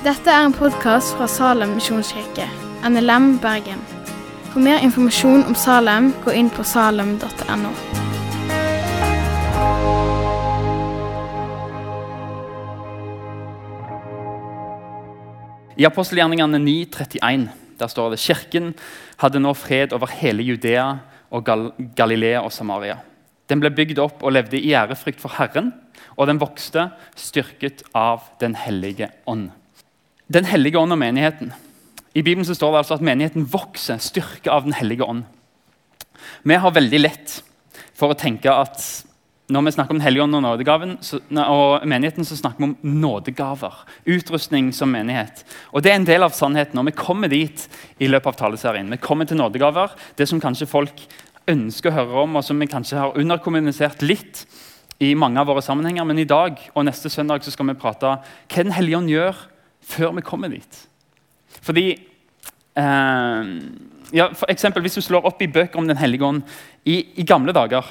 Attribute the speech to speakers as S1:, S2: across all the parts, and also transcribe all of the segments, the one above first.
S1: Dette er en podkast fra Salem misjonskirke, NLM Bergen. For mer informasjon om Salem, gå inn på salem.no.
S2: I apostelgjerningene 9, 31, der står det kirken hadde nå fred over hele Judea og Gal Galilea og Samaria. Den ble bygd opp og levde i ærefrykt for Herren, og den vokste, styrket av Den hellige ånd. Den hellige ånd og menigheten. I Bibelen så står det altså at menigheten vokser, styrke av Den hellige ånd. Vi har veldig lett for å tenke at når vi snakker om Den hellige ånd og, nådegaven, så, og menigheten, så snakker vi om nådegaver. Utrustning som menighet. Og Det er en del av sannheten. og Vi kommer dit i løpet av taleserien. Vi kommer til nådegaver, det som kanskje folk ønsker å høre om, og som vi kanskje har underkommunisert litt i mange av våre sammenhenger. Men i dag og neste søndag så skal vi prate hva Den hellige ånd gjør før vi kommer dit. Fordi eh, ja, for eksempel, Hvis du slår opp i bøker om Den hellige ånd i, i gamle dager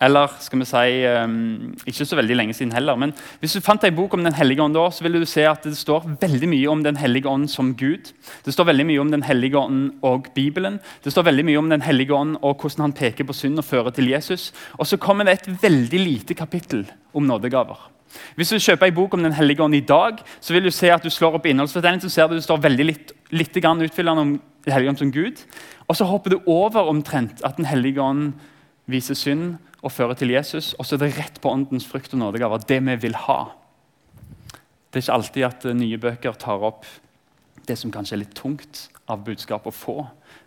S2: eller skal vi si, um, ikke så veldig lenge siden heller. Men hvis du fant en bok om Den hellige ånd, da, så ville du se at det står veldig mye om Den hellige ånd som Gud. Det står veldig mye om Den hellige ånd og Bibelen. Det står veldig mye om Den hellige ånd og hvordan han peker på synd og fører til Jesus. Og så kommer det et veldig lite kapittel om nådegaver. Hvis du kjøper en bok om Den hellige ånd i dag, så vil du se at du slår opp innholdsfortellingen, så ser du at det står veldig litt, litt utfyllende om Den hellige ånd som Gud. Og så hopper du over omtrent at Den hellige ånd viser synd og fører til Jesus. Og så er det rett på åndens frukt og nådegaver, det vi vil ha. Det er ikke alltid at eh, nye bøker tar opp det som kanskje er litt tungt av budskap å få.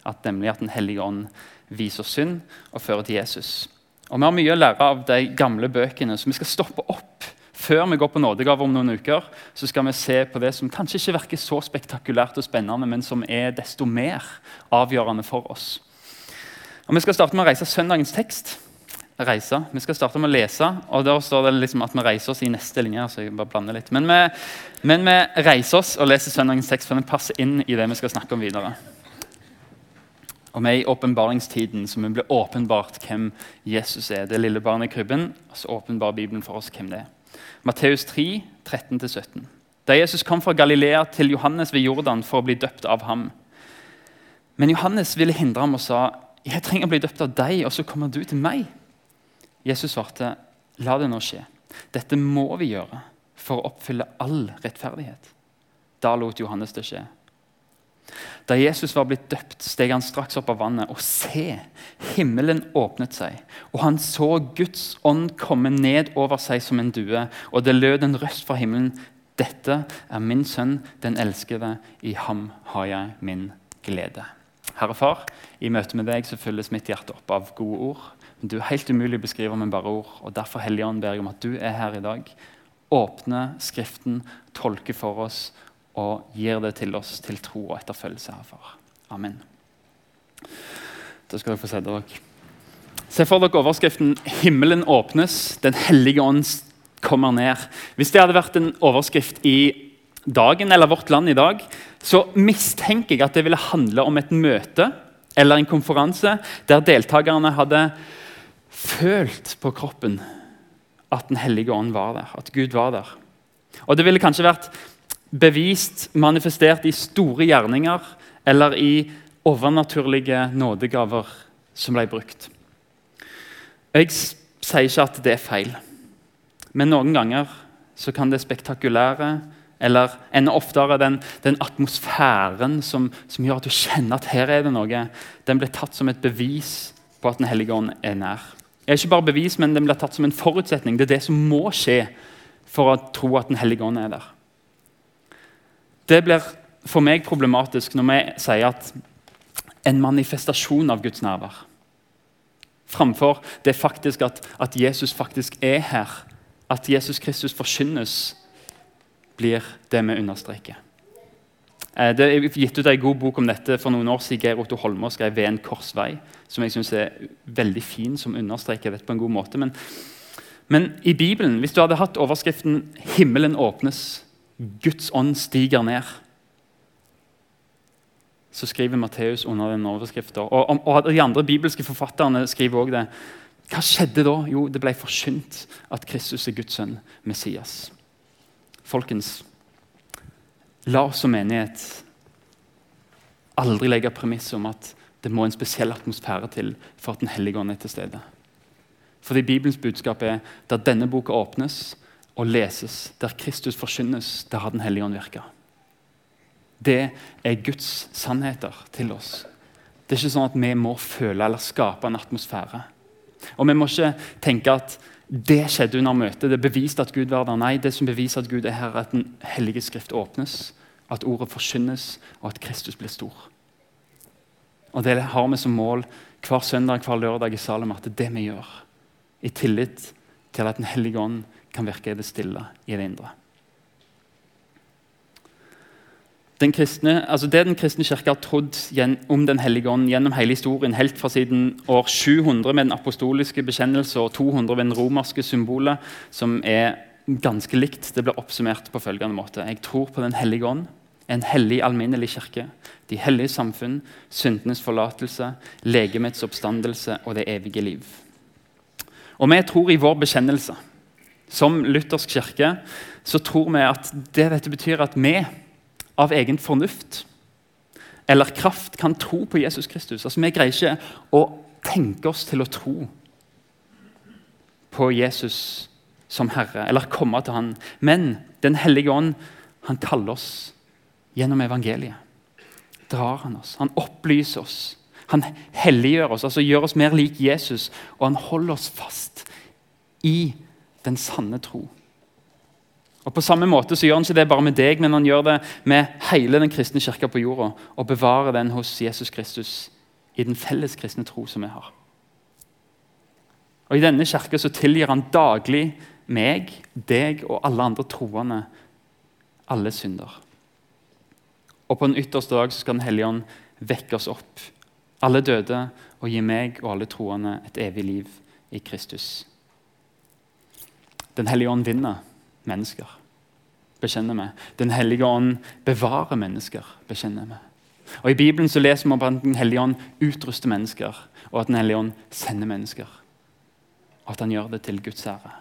S2: At nemlig at Den hellige ånd viser synd og fører til Jesus. Og Vi har mye å lære av de gamle bøkene, så vi skal stoppe opp. Før vi går på nådegave om noen uker, så skal vi se på det som kanskje ikke virker så spektakulært og spennende, men som er desto mer avgjørende for oss. Og Vi skal starte med å reise søndagens tekst reise. Vi skal starte med å lese, og der står det liksom at vi reiser oss i neste linje. så jeg bare blander litt. Men vi, men vi reiser oss og leser søndagens tekst, for den passer inn i det vi skal snakke om videre. Og vi er i åpenbaringstiden, så vi blir åpenbart hvem Jesus er. Det lille barnet i krybben, og så åpenbarer Bibelen for oss hvem det er. Matteus 3, 13-17. Da Jesus kom fra Galilea til Johannes ved Jordan for å bli døpt av ham. Men Johannes ville hindre ham og sa, 'Jeg trenger å bli døpt av deg, og så kommer du til meg.' Jesus svarte, 'La det nå skje. Dette må vi gjøre for å oppfylle all rettferdighet.' Da lot Johannes det skje. Da Jesus var blitt døpt, steg han straks opp av vannet, og se, himmelen åpnet seg, og han så Guds ånd komme ned over seg som en due, og det lød en røst fra himmelen. Dette er min sønn, den elskede. I ham har jeg min glede. Herre Far, i møte med deg så fylles mitt hjerte opp av gode ord. Men du er helt umulig å beskrive med bare ord. og Derfor Helligånd, ber jeg om at du er her i dag. Åpne Skriften, tolke for oss og gir det til oss til tro og etterfølgelse herfor. Amen. Da skal dere få sette dere. Se for dere overskriften 'Himmelen åpnes, Den hellige ånd kommer ned'. Hvis det hadde vært en overskrift i dagen eller Vårt Land i dag, så mistenker jeg at det ville handle om et møte eller en konferanse der deltakerne hadde følt på kroppen at Den hellige ånd var der, at Gud var der. Og Det ville kanskje vært bevist, manifestert i store gjerninger eller i overnaturlige nådegaver som ble brukt. Jeg sier ikke at det er feil, men noen ganger så kan det spektakulære eller enda oftere den, den atmosfæren som, som, gjør at du kjenner at her er det noe, den blir tatt som et bevis på at Den hellige ånd er nær Det er ikke bare bevis, men den blir tatt som en forutsetning. Det er det som må skje for å tro at Den hellige ånd er der. Det blir for meg problematisk når vi sier at en manifestasjon av Guds nærvær framfor det faktisk at, at Jesus faktisk er her, at Jesus Kristus forkynnes, blir det vi understreker. Eh, det er gitt ut en god bok om dette for noen år siden. Geir Otto Holmås skrev 'Ved en korsvei', som jeg synes er veldig fin, som understreker dette på en god måte. Men, men, i Bibelen, hvis du hadde hatt overskriften 'Himmelen åpnes', Guds ånd stiger ned, så skriver Matteus under den overskriften. Og, og, de andre bibelske forfatterne skriver også det. Hva skjedde da? Jo, det ble forkynt at Kristus er Guds sønn, Messias. Folkens, La oss som menighet aldri legge premisset om at det må en spesiell atmosfære til for at Den hellige ånd er til stede. Fordi Bibelens budskap er at der denne boka åpnes og leses, der Kristus forkynnes, der har Den hellige ånd virka. Det er Guds sannheter til oss. Det er ikke sånn at vi må føle eller skape en atmosfære. Og Vi må ikke tenke at det skjedde under møtet, det beviste at Gud var der. Nei, det som beviser at Gud er her, er at Den hellige skrift åpnes, at ordet forkynnes, og at Kristus blir stor. Og Det har vi som mål hver søndag hver lørdag i Salem at det er det vi gjør. I tillit til at Den hellige ånd kan virke i det stille, i det indre. Den kristne, altså det den kristne kirke har trodd om Den hellige ånd gjennom hele historien, helt fra siden år 700 med den apostoliske bekjennelse og 200 ved den romerske symbolet, som er ganske likt, det blir oppsummert på følgende måte. Jeg tror på Den hellige ånd, en hellig, alminnelig kirke, de hellige samfunn, syndenes forlatelse, legemets oppstandelse og det evige liv. Og Vi tror i vår bekjennelse som luthersk kirke så tror vi at det dette betyr at vi av egen fornuft eller kraft kan tro på Jesus Kristus. Altså, Vi greier ikke å tenke oss til å tro på Jesus som Herre eller komme til Han. Men Den hellige ånd han kaller oss gjennom evangeliet. Drar han oss, Han opplyser oss. Han helliggjør oss, altså gjør oss mer lik Jesus, og han holder oss fast i den sanne tro. Og På samme måte så gjør han ikke det bare med deg, men han gjør det med hele den kristne kirka på jorda. Og bevarer den hos Jesus Kristus i den felles kristne tro som vi har. Og I denne kirka så tilgir han daglig meg, deg og alle andre troende alle synder. Og på den ytterste dag så skal Den hellige ånd vekke oss opp, alle døde, og gi meg og alle troende et evig liv i Kristus. Den hellige ånd vinner mennesker, bekjenner vi. Den hellige ånd bevarer mennesker, bekjenner vi. Og I Bibelen så leser vi om at Den hellige ånd utruster mennesker, og at Den hellige ånd sender mennesker. Og at han gjør det til Guds ære.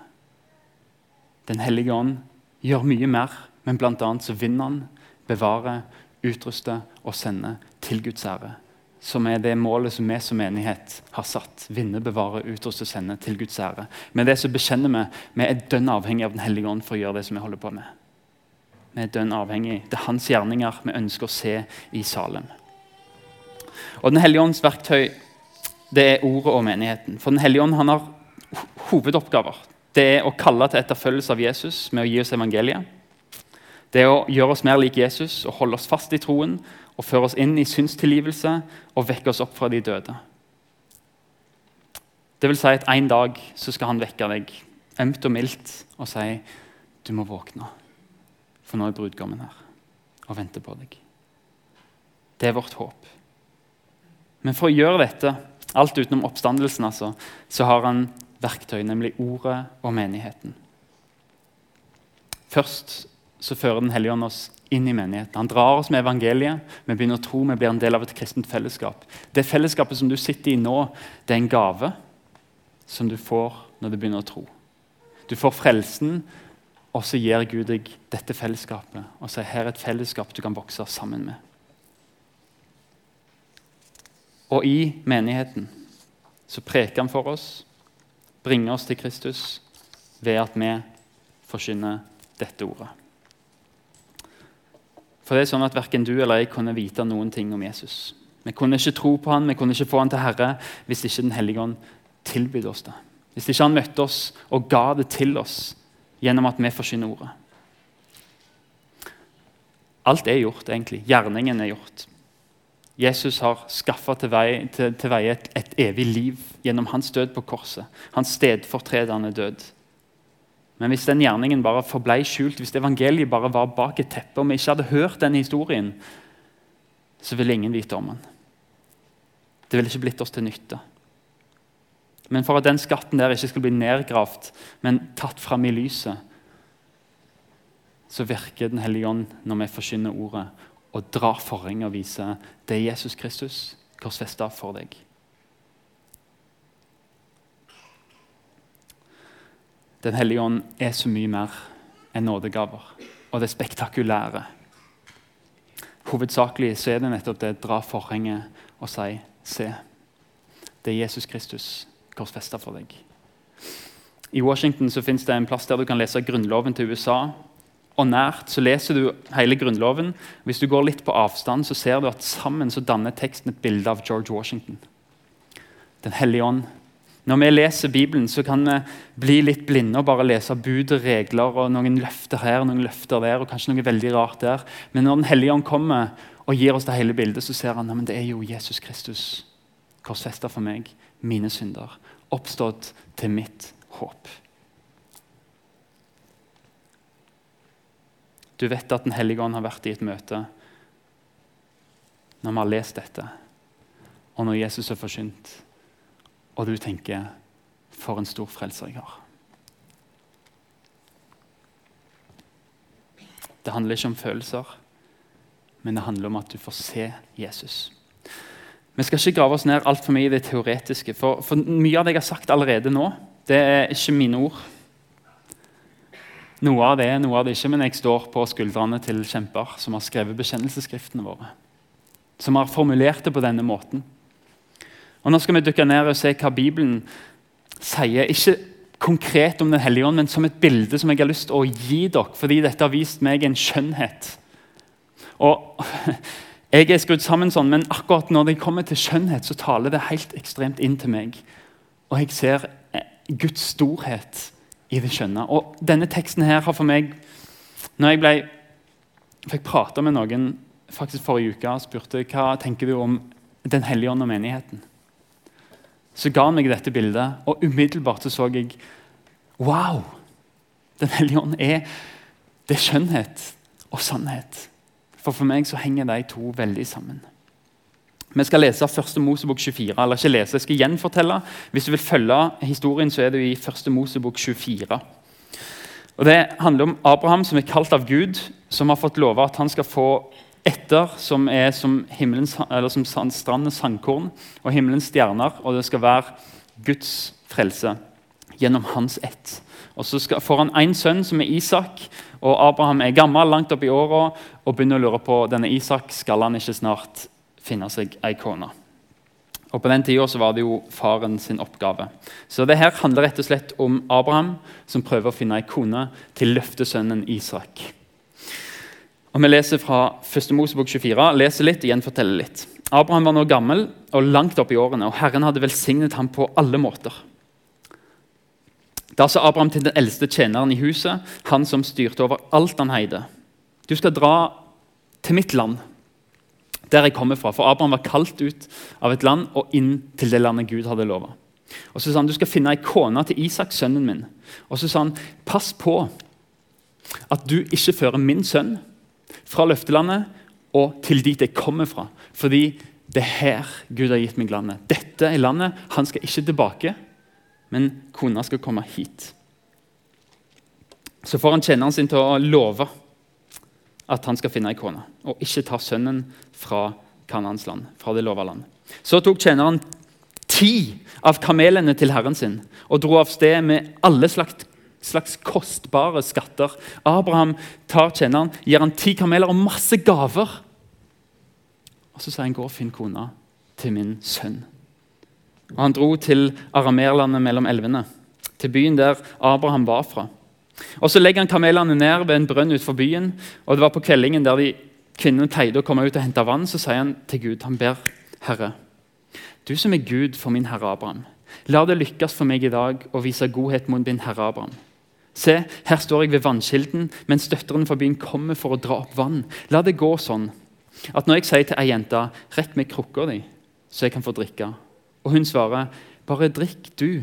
S2: Den hellige ånd gjør mye mer, men bl.a. så vinner han, bevarer, utruster og sender til Guds ære som er det målet som vi som menighet har satt. Vinne, bevare, utruste, sende til Guds ære. Med det så bekjenner vi vi er dønn avhengig av Den hellige ånd for å gjøre det som vi holder på med. Vi er dønn avhengig. Det er hans gjerninger vi ønsker å se i Salem. Og Den hellige ånds verktøy det er ordet og menigheten. For Den hellige ånd han har hovedoppgaver. Det er å kalle til etterfølgelse av Jesus med å gi oss evangeliet. Det er å gjøre oss mer lik Jesus og holde oss fast i troen og føre oss inn i synstilgivelse og vekke oss opp fra de døde. Det vil si at En dag så skal han vekke deg ømt og mildt og si du må våkne, for nå er brudgommen her og venter på deg. Det er vårt håp. Men for å gjøre dette, alt utenom oppstandelsen, altså, så har han verktøy, nemlig ordet og menigheten. Først så fører Den hellige ånd oss inn i menigheten. Han drar oss med evangeliet. Vi begynner å tro, vi blir en del av et kristent fellesskap. Det fellesskapet som du sitter i nå, det er en gave som du får når du begynner å tro. Du får frelsen, og så gir Gud deg dette fellesskapet. Og så er her er et fellesskap du kan vokse sammen med. Og i menigheten så preker han for oss, bringer oss til Kristus ved at vi forkynner dette ordet. For det er sånn at Verken du eller jeg kunne vite noen ting om Jesus. Vi kunne ikke tro på han, vi kunne ikke få han til Herre hvis ikke Den hellige ånd tilbød oss det. Hvis ikke han møtte oss og ga det til oss gjennom at vi forsyner ordet. Alt er gjort, egentlig. Gjerningen er gjort. Jesus har skaffa til veie til, til vei et, et, evig liv gjennom hans død på korset. Hans stedfortredende død. Men hvis den gjerningen bare forblei skjult, hvis evangeliet bare var bak et teppe, og vi ikke hadde hørt den historien, så ville ingen vite om den. Det ville ikke blitt oss til nytte. Men for at den skatten der ikke skal bli nedgravd, men tatt fram i lyset, så virker Den hellige ånd når vi forkynner ordet, og drar forhenget og viser det er Jesus Kristus korsfesta for deg. Den hellige ånd er så mye mer enn nådegaver og det spektakulære. hovedsakelig så er det nettopp det dra forhenget og si se. Det er Jesus Kristus korsfesta for deg. I Washington så finnes det en plass der du kan lese grunnloven til USA. Og nært så leser du hele grunnloven. Hvis du går litt på avstand, så ser du at sammen så danner teksten et bilde av George Washington. Den hellige ånd. Når vi leser Bibelen, så kan vi bli litt blinde og bare lese bud og regler og noen løfter her noen løfter der, og kanskje noe veldig rart der. Men når Den hellige ånd kommer og gir oss det hele bildet, så ser han at det er jo Jesus Kristus korsfesta for meg, mine synder, oppstått til mitt håp. Du vet at Den hellige ånd har vært i et møte når vi har lest dette, og når Jesus er forkynt, og du tenker 'For en stor frelser jeg har'. Det handler ikke om følelser, men det handler om at du får se Jesus. Vi skal ikke grave oss ned altfor mye i det teoretiske. For, for, Mye av det jeg har sagt allerede nå, det er ikke mine ord. Noe av det noe av det ikke, men jeg står på skuldrene til kjemper som har skrevet bekjennelsesskriftene våre. Som har formulert det på denne måten. Og Nå skal vi dykke ned og se hva Bibelen sier. Ikke konkret om Den hellige ånd, men som et bilde som jeg har lyst til å gi dere. Fordi dette har vist meg en skjønnhet. Og Jeg er skrudd sammen sånn, men akkurat når det kommer til skjønnhet, så taler det helt ekstremt inn til meg. Og jeg ser eh, Guds storhet i det skjønne. Og denne teksten her har for meg Når jeg ble, fikk prate med noen faktisk forrige uke og spurte hva tenker du om Den hellige ånd og menigheten, så ga han meg dette bildet, og umiddelbart så, så jeg Wow! Den hellige ånd er det er skjønnhet og sannhet. For for meg så henger de to veldig sammen. Vi skal lese 1. Mosebok 24. eller ikke lese, Jeg skal gjenfortelle. Hvis du vil følge historien, så er det i 1. Mosebok 24. Og Det handler om Abraham, som er kalt av Gud, som har fått love at han skal få etter som er som, himmelens, som strandens sandkorn og himmelens stjerner. Og det skal være Guds frelse gjennom hans ett. Og Så skal, får han én sønn, som er Isak. Og Abraham er gammel, langt opp i åra, og begynner å lure på denne Isak skal han ikke snart finne seg ei kone. Og På den tida var det jo faren sin oppgave. Så det her handler rett og slett om Abraham som prøver å finne ei kone til løftesønnen Isak. Og Vi leser fra 1. Mosebok 24. leser litt og gjenforteller litt. Abraham var nå gammel og langt opp i årene, og Herren hadde velsignet ham på alle måter. Da sa Abraham til den eldste tjeneren i huset, han som styrte over alt han heide. Du skal dra til mitt land, der jeg kommer fra. For Abraham var kalt ut av et land og inn til det landet Gud hadde lova. Og så sa han du skal finne ei kone til Isak, sønnen min. Og så sa han pass på at du ikke fører min sønn fra løftelandet og til dit jeg kommer fra. Fordi det er her Gud har gitt meg landet. Dette er landet. Han skal ikke tilbake men kona skal komme hit. Så får han tjeneren sin til å love at han skal finne ei kone, og ikke ta sønnen fra Kanans land, fra det lova land. Så tok tjeneren ti av kamelene til herren sin og dro av sted med alle slags, slags kostbare skatter. Abraham tar tjeneren, gir han ti kameler og masse gaver. Og Så sier han, 'Gå og finn kona til min sønn'. Og Han dro til aramerlandet mellom elvene, til byen der Abraham var fra. Og Så legger han kamelene ned ved en brønn utenfor byen. og det var På kveldingen der de kvinnene pleide å komme ut og hente vann, så sier han til Gud, han ber Herre, du som er Gud for min herre Abraham, la det lykkes for meg i dag å vise godhet mot min herre Abraham. Se, her står jeg ved vannkilden, mens døtrene fra byen kommer for å dra opp vann. La det gå sånn at når jeg sier til ei jente 'rekk meg krukka di', så jeg kan få drikke, og hun svarer, 'Bare drikk, du,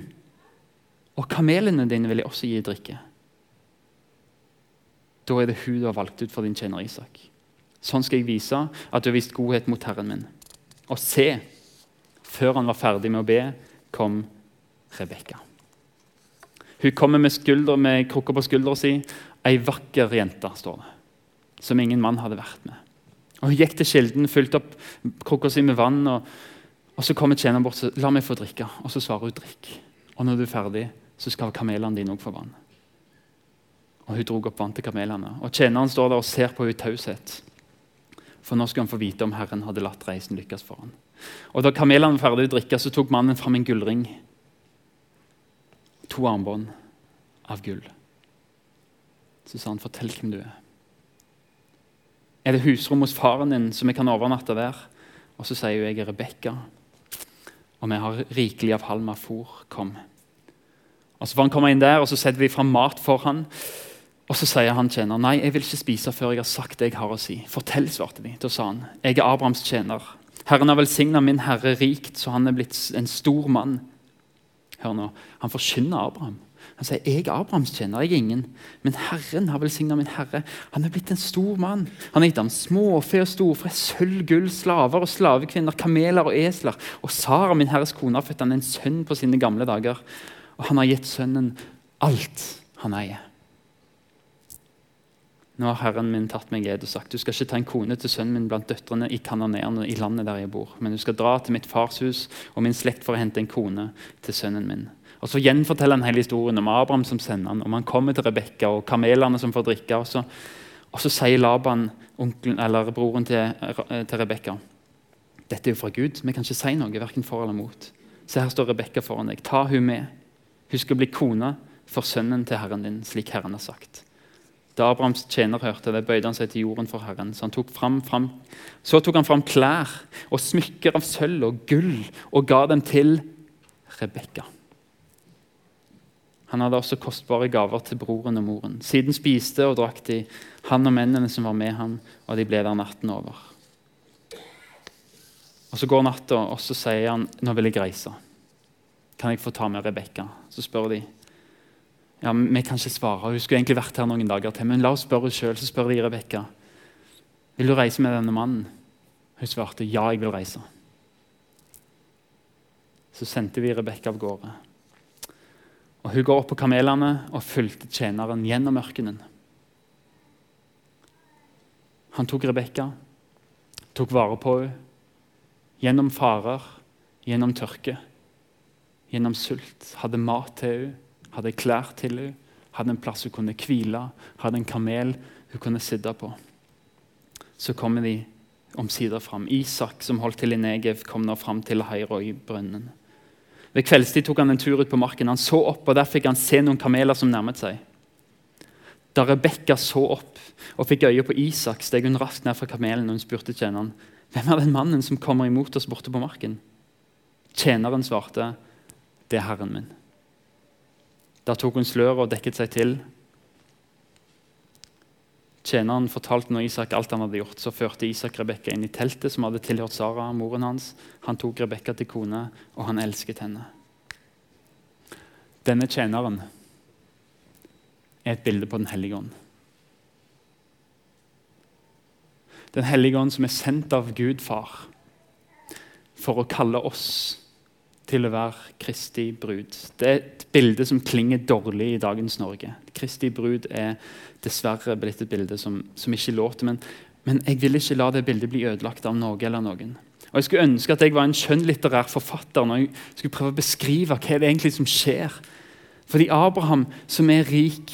S2: og kamelene dine vil jeg også gi drikke.' Da er det hun du har valgt ut for din tjener Isak. Sånn skal jeg vise at du har vist godhet mot Herren min. Og se, før han var ferdig med å be, kom Rebekka. Hun kommer med, skulder, med krukka på skuldra si. Ei vakker jente, står det. Som ingen mann hadde vært med. Og Hun gikk til kilden, fylte opp krukka si med vann. og og Så kommer tjeneren bort og la meg få drikke. Og så svarer hun drikk. Og når du er ferdig, så skal kamelene dine òg få vann. Og Hun dro opp vann til kamelene. Og Tjeneren står der og ser på henne i taushet. For nå skulle han få vite om Herren hadde latt reisen lykkes for ham. Og Da kamelene var ferdig å drikke, så tok mannen fram en gullring. To armbånd av gull. Så sa han, 'Fortell hvem du er'. Er det husrom hos faren din, som vi kan overnatte der? Og så sier hun, 'Jeg er Rebekka, og vi har rikelig av halm av fôr. Kom.' Og Så får han komme inn der, og så setter vi fram mat for han. Og Så sier han tjener, 'Nei, jeg vil ikke spise før jeg har sagt det jeg har å si.' 'Fortell', svarte de. Da sa han, 'Jeg er Abrahams tjener.' 'Herren har velsigna min herre rikt, så han er blitt en stor mann.' Hør nå, Han forkynner Abraham. Han sier, 'Jeg er Abrahams tjener, jeg er ingen.' Men Herren har velsigna min herre. Han er blitt en stor mann. Han har gitt ham småfe og storfe, sølv, gull, slaver og slavekvinner, kameler og esler. Og Sara, min herres kone, har født han en sønn på sine gamle dager. Og han har gitt sønnen alt han eier. Nå har Herren min tatt meg ed og sagt du skal ikke ta en kone til sønnen min blant døtrene i kanoneerne i landet der jeg bor, men du skal dra til mitt fars hus og min slekt for å hente en kone til sønnen min. Og Så gjenforteller han hele historien om Abraham som sender han, om han kommer til Rebekka og kamelene som får drikke. Og så, og så sier Laban, onkelen, eller broren til, til Rebekka dette er jo fra Gud, vi kan ikke si noe, verken for eller mot. Se, her står Rebekka foran deg. Ta hun med. Hun skal bli kone for sønnen til herren din, slik Herren har sagt. Da Abrahams tjener hørte det, bøyde han seg til jorden for Herren. Så, tok fram, frem. så tok han fram klær og smykker av sølv og gull og ga dem til Rebekka. Han hadde også kostbare gaver til broren og moren. Siden spiste og drakk de, han og mennene som var med ham, og de ble der natten over. Og Så går natta, og så sier han nå vil jeg reise. Kan jeg få ta med Rebekka? Så spør de ja, Vi kan ikke svare. Hun skulle egentlig vært her noen dager til. Men la oss spørre henne sjøl. Så spør de Rebekka vil du reise med denne mannen. Hun svarte ja, jeg vil reise. Så sendte vi Rebekka av gårde. Og Hun går opp på kamelene og fulgte tjeneren gjennom ørkenen. Han tok Rebekka, tok vare på henne gjennom farer, gjennom tørke, gjennom sult. Hadde mat til henne hadde klær til henne, hadde en plass hun kunne hvile, hadde en kamel hun kunne sitte på. Så kommer de omsider fram. Isak, som holdt til i Negev, kom nå fram til Hairoi-brønnen. Ved kveldstid tok han en tur ut på marken. Han så opp, og Der fikk han se noen kameler som nærmet seg. Da Rebekka så opp og fikk øye på Isak, steg hun raskt ned fra kamelen og hun spurte tjeneren hvem er den mannen som kommer imot oss borte på marken. Tjeneren svarte, det er herren min. Der tok hun sløret og dekket seg til. Tjeneren fortalte når Isak alt han hadde gjort. Så førte Isak Rebekka inn i teltet som hadde tilhørt Sara, moren hans. Han tok Rebekka til kone, og han elsket henne. Denne tjeneren er et bilde på Den hellige ånd. Den hellige ånd som er sendt av Gud far for å kalle oss til å være Kristi brud. Det er et bilde som klinger dårlig i dagens Norge. Kristi brud er dessverre blitt et bilde som, som ikke låter. Men, men, jeg vil ikke la det bildet bli ødelagt av noe eller noen. Og Jeg skulle ønske at jeg var en skjønnlitterær forfatter når jeg skulle prøve å beskrive hva det egentlig som skjer. Fordi Abraham, som er rik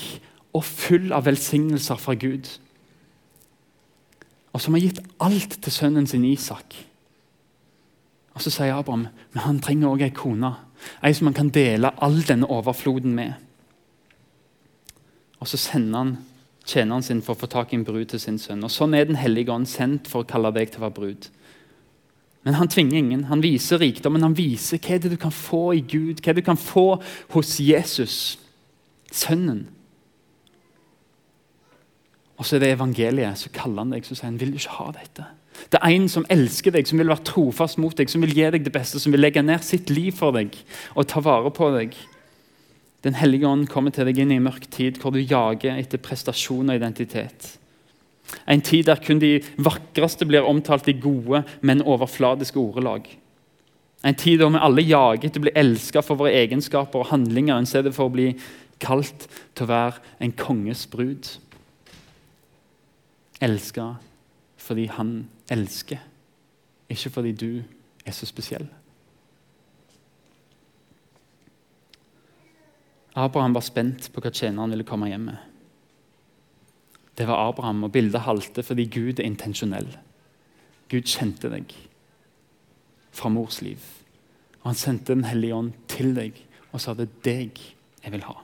S2: og full av velsignelser fra Gud, og som har gitt alt til sønnen sin Isak og Så sier Abraham men han trenger også ei kone. Ei som han kan dele all denne overfloden med. Og Så sender han tjeneren sin for å få tak i en brud til sin sønn. Og Sånn er Den hellige ånd sendt for å kalle deg til å være brud. Men han tvinger ingen. Han viser rikdommen. Han viser hva det er du kan få i Gud, hva det du kan få hos Jesus, sønnen. Og så er det evangeliet. Så kaller han deg så sier han, vil du ikke ha dette. Det er en som elsker deg, som vil være trofast mot deg, som vil gi deg det beste, som vil legge ned sitt liv for deg og ta vare på deg. Den hellige ånd kommer til deg inn i en mørk tid hvor du jager etter prestasjon og identitet. En tid der kun de vakreste blir omtalt i gode, men overfladiske ordelag. En tid der vi alle jager etter å bli elsket for våre egenskaper og handlinger, i stedet for å bli kalt til å være en konges brud. Elska fordi han elsker, ikke fordi du er så spesiell. Abraham var spent på hva tjeneren ville komme hjem med. Det var Abraham, og bildet halte fordi Gud er intensjonell. Gud kjente deg fra mors liv. Og han sendte Den hellige ånd til deg og sa det er deg jeg vil ha.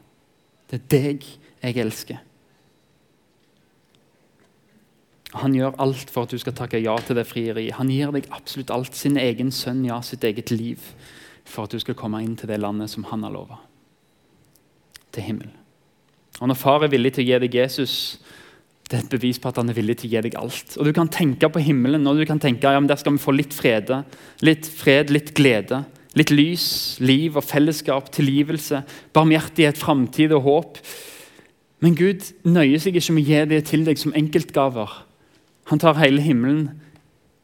S2: Det er deg jeg elsker. Han gjør alt for at du skal takke ja til det frieriet. Han gir deg absolutt alt. Sin egen sønn, ja, sitt eget liv. For at du skal komme inn til det landet som han har lova. Til himmel. Og Når far er villig til å gi deg Jesus, det er et bevis på at han er villig til å gi deg alt. Og Du kan tenke på himmelen og du kan tenke ja, men der skal vi få litt fred, litt fred, litt glede. Litt lys, liv og fellesskap, tilgivelse, barmhjertighet, framtid og håp. Men Gud nøyer seg ikke med å gi det til deg som enkeltgaver. Han tar hele himmelen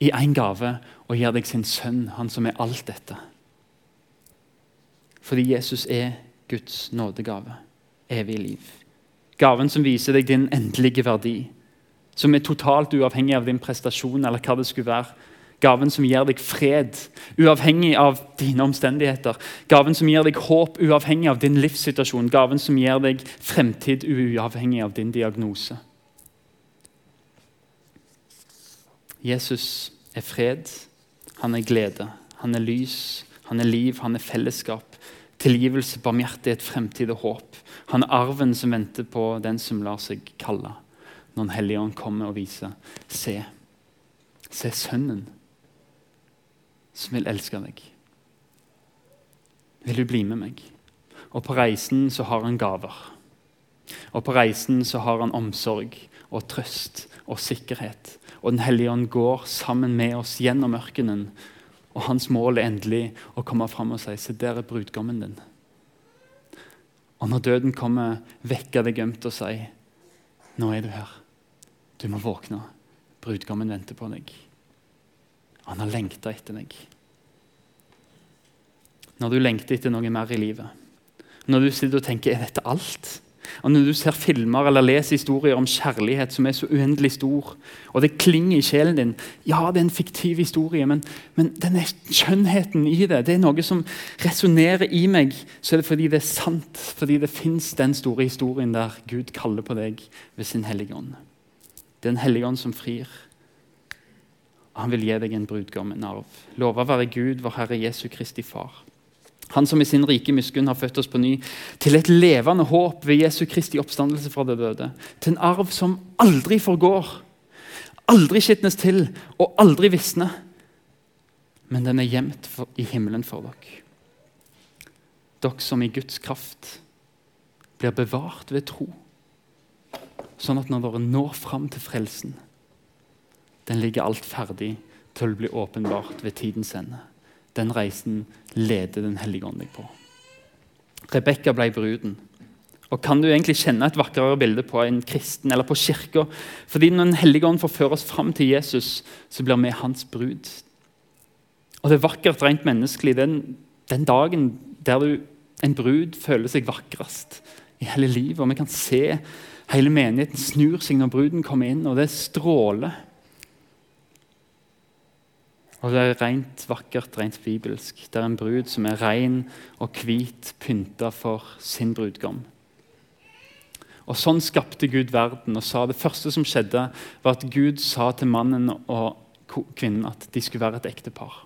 S2: i én gave og gir deg sin sønn, han som er alt dette. Fordi Jesus er Guds nådegave. Evig liv. Gaven som viser deg din endelige verdi. Som er totalt uavhengig av din prestasjon eller hva det skulle være. Gaven som gir deg fred, uavhengig av dine omstendigheter. Gaven som gir deg håp, uavhengig av din livssituasjon. Gaven som gir deg fremtid, uavhengig av din diagnose. Jesus er fred, han er glede, han er lys, han er liv, han er fellesskap. Tilgivelse, barmhjertighet, fremtid og håp. Han er arven som venter på den som lar seg kalle. Når Den hellige ånd kommer og viser Se. Se Sønnen som vil elske deg. Vil du bli med meg? Og på reisen så har han gaver. Og på reisen så har han omsorg og trøst og sikkerhet. Og Den hellige ånd går sammen med oss gjennom ørkenen. Og hans mål er endelig å komme fram og si Se, der er brudgommen din. Og når døden kommer, vekker det gømt og si Nå er du her. Du må våkne. Brudgommen venter på deg. Han har lengta etter deg. Når du lengter etter noe mer i livet, når du sitter og tenker er dette alt? Og Når du ser filmer eller leser historier om kjærlighet som er så uendelig stor, og det klinger i sjelen din Ja, det er en fiktiv historie, men, men denne skjønnheten i det, det er noe som resonnerer i meg. Så er det fordi det er sant, fordi det fins den store historien der Gud kaller på deg ved sin hellige ånd. Det er en hellige ånd som frir. Og han vil gi deg en brudgom, en arv. Lova være Gud, vår Herre Jesu Kristi Far. Han som i sin rike miskunn har født oss på ny, til et levende håp ved Jesu Kristi oppstandelse fra det døde. Til en arv som aldri forgår, aldri skitnes til og aldri visner. Men den er gjemt i himmelen for dere. Dere som i Guds kraft blir bevart ved tro. Sånn at når dere når fram til frelsen, den ligger alt ferdig til å bli åpenbart ved tidens ende. Den reisen leder Den hellige ånd deg på. Rebekka ble bruden. Og Kan du egentlig kjenne et vakrere bilde på en kristen eller på kirka? Fordi når Den hellige ånd får føre oss fram til Jesus, så blir vi hans brud. Og Det er vakkert rent menneskelig. Den, den dagen der du, en brud føler seg vakrest i hele livet. Og Vi kan se hele menigheten snur seg når bruden kommer inn, og det stråler. Og det er rent vakkert, rent bibelsk. Det er en brud som er ren og hvit, pynta for sin brudgom. Og Sånn skapte Gud verden. og sa Det første som skjedde, var at Gud sa til mannen og kvinnen at de skulle være et ektepar.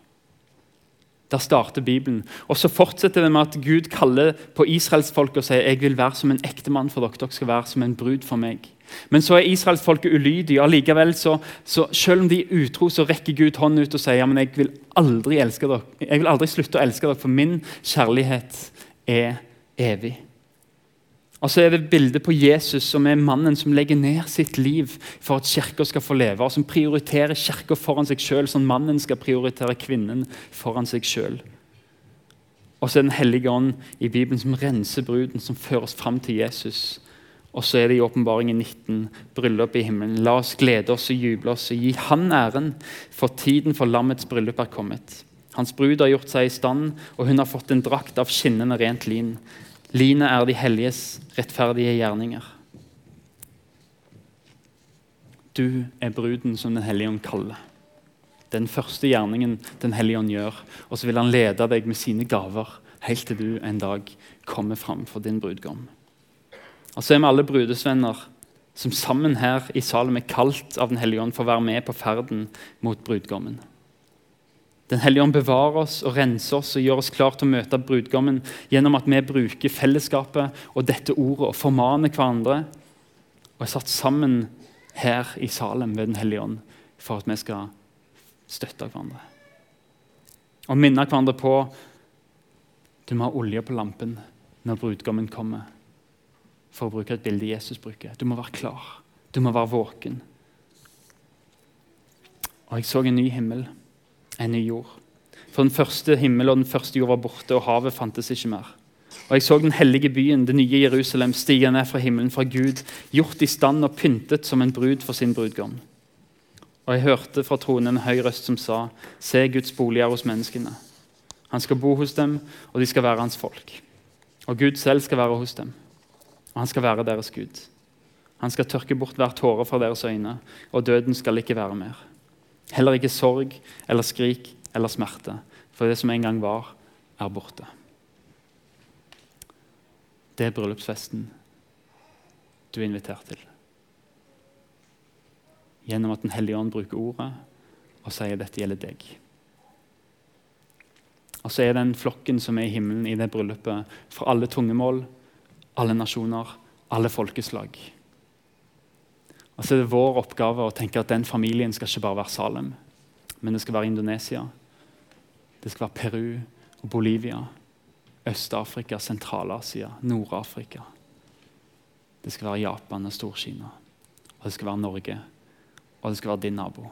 S2: Der starter Bibelen. Og Så fortsetter det med at Gud kaller på israelsfolket og sier jeg vil være som en ektemann for dere. Dere skal være som en brud for meg. Men så er israelsfolket ulydige. og likevel så, så, Selv om de er utro, så rekker Gud hånden ut og sier men jeg vil aldri elske dere. Jeg vil aldri slutte å elske dere, for min kjærlighet er evig. Og så er det bildet på Jesus, som er mannen som legger ned sitt liv for at kirka skal få leve, og som prioriterer kirka foran seg sjøl, sånn mannen skal prioritere kvinnen foran seg sjøl. Og så er Den hellige ånd i Bibelen som renser bruden, som fører oss fram til Jesus. Og så er det i åpenbaringen 19 bryllup i himmelen. La oss glede oss og juble oss og gi Han æren, for tiden for lammets bryllup er kommet. Hans brud har gjort seg i stand, og hun har fått en drakt av skinnende rent lin. Linet er de helliges rettferdige gjerninger. Du er bruden som Den hellige ånd kaller. Den første gjerningen Den hellige ånd gjør. Og så vil han lede deg med sine gaver helt til du en dag kommer fram for din brudgom. Og så er vi alle brudesvenner som sammen her i Salem er kalt av Den hellige ånd for å være med på ferden mot brudgommen. Den hellige ånd bevarer oss og renser oss og gjør oss klar til å møte brudgommen gjennom at vi bruker fellesskapet og dette ordet og formaner hverandre og er satt sammen her i Salem ved Den hellige ånd for at vi skal støtte hverandre. Og minne hverandre på du må ha olje på lampen når brudgommen kommer. For å bruke et bilde Jesus bruker. Du må være klar. Du må være våken. Og jeg så en ny himmel, en ny jord. For den første himmel og den første jord var borte, og havet fantes ikke mer. Og jeg så den hellige byen, det nye Jerusalem, stige ned fra himmelen, fra Gud, gjort i stand og pyntet som en brud for sin brudgom. Og jeg hørte fra tronen en høy røst som sa, Se, Guds bolig er hos menneskene. Han skal bo hos dem, og de skal være hans folk. Og Gud selv skal være hos dem, og han skal være deres Gud. Han skal tørke bort hver tåre fra deres øyne, og døden skal ikke være mer. Heller ikke sorg eller skrik eller smerte, for det som en gang var, er borte. Det er bryllupsfesten du er invitert til. Gjennom at Den hellige ånd bruker ordet og sier dette gjelder deg. Og så er den flokken som er i himmelen i det bryllupet, for alle tungemål, alle nasjoner, alle folkeslag. Og så er det vår oppgave å tenke at den familien skal ikke bare være Salem, men det skal være Indonesia, det skal være Peru og Bolivia, Øst-Afrika, Sentral-Asia, Nord-Afrika. Det skal være Japan og Stor-Kina. Og det skal være Norge. Og det skal være din nabo.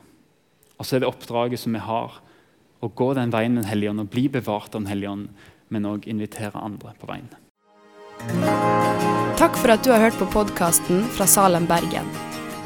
S2: Og så er det oppdraget som vi har, å gå den veien Den hellige ånd og bli bevart av Den hellige ånd, men òg invitere andre på veien.
S3: Takk for at du har hørt på podkasten fra Salem, Bergen.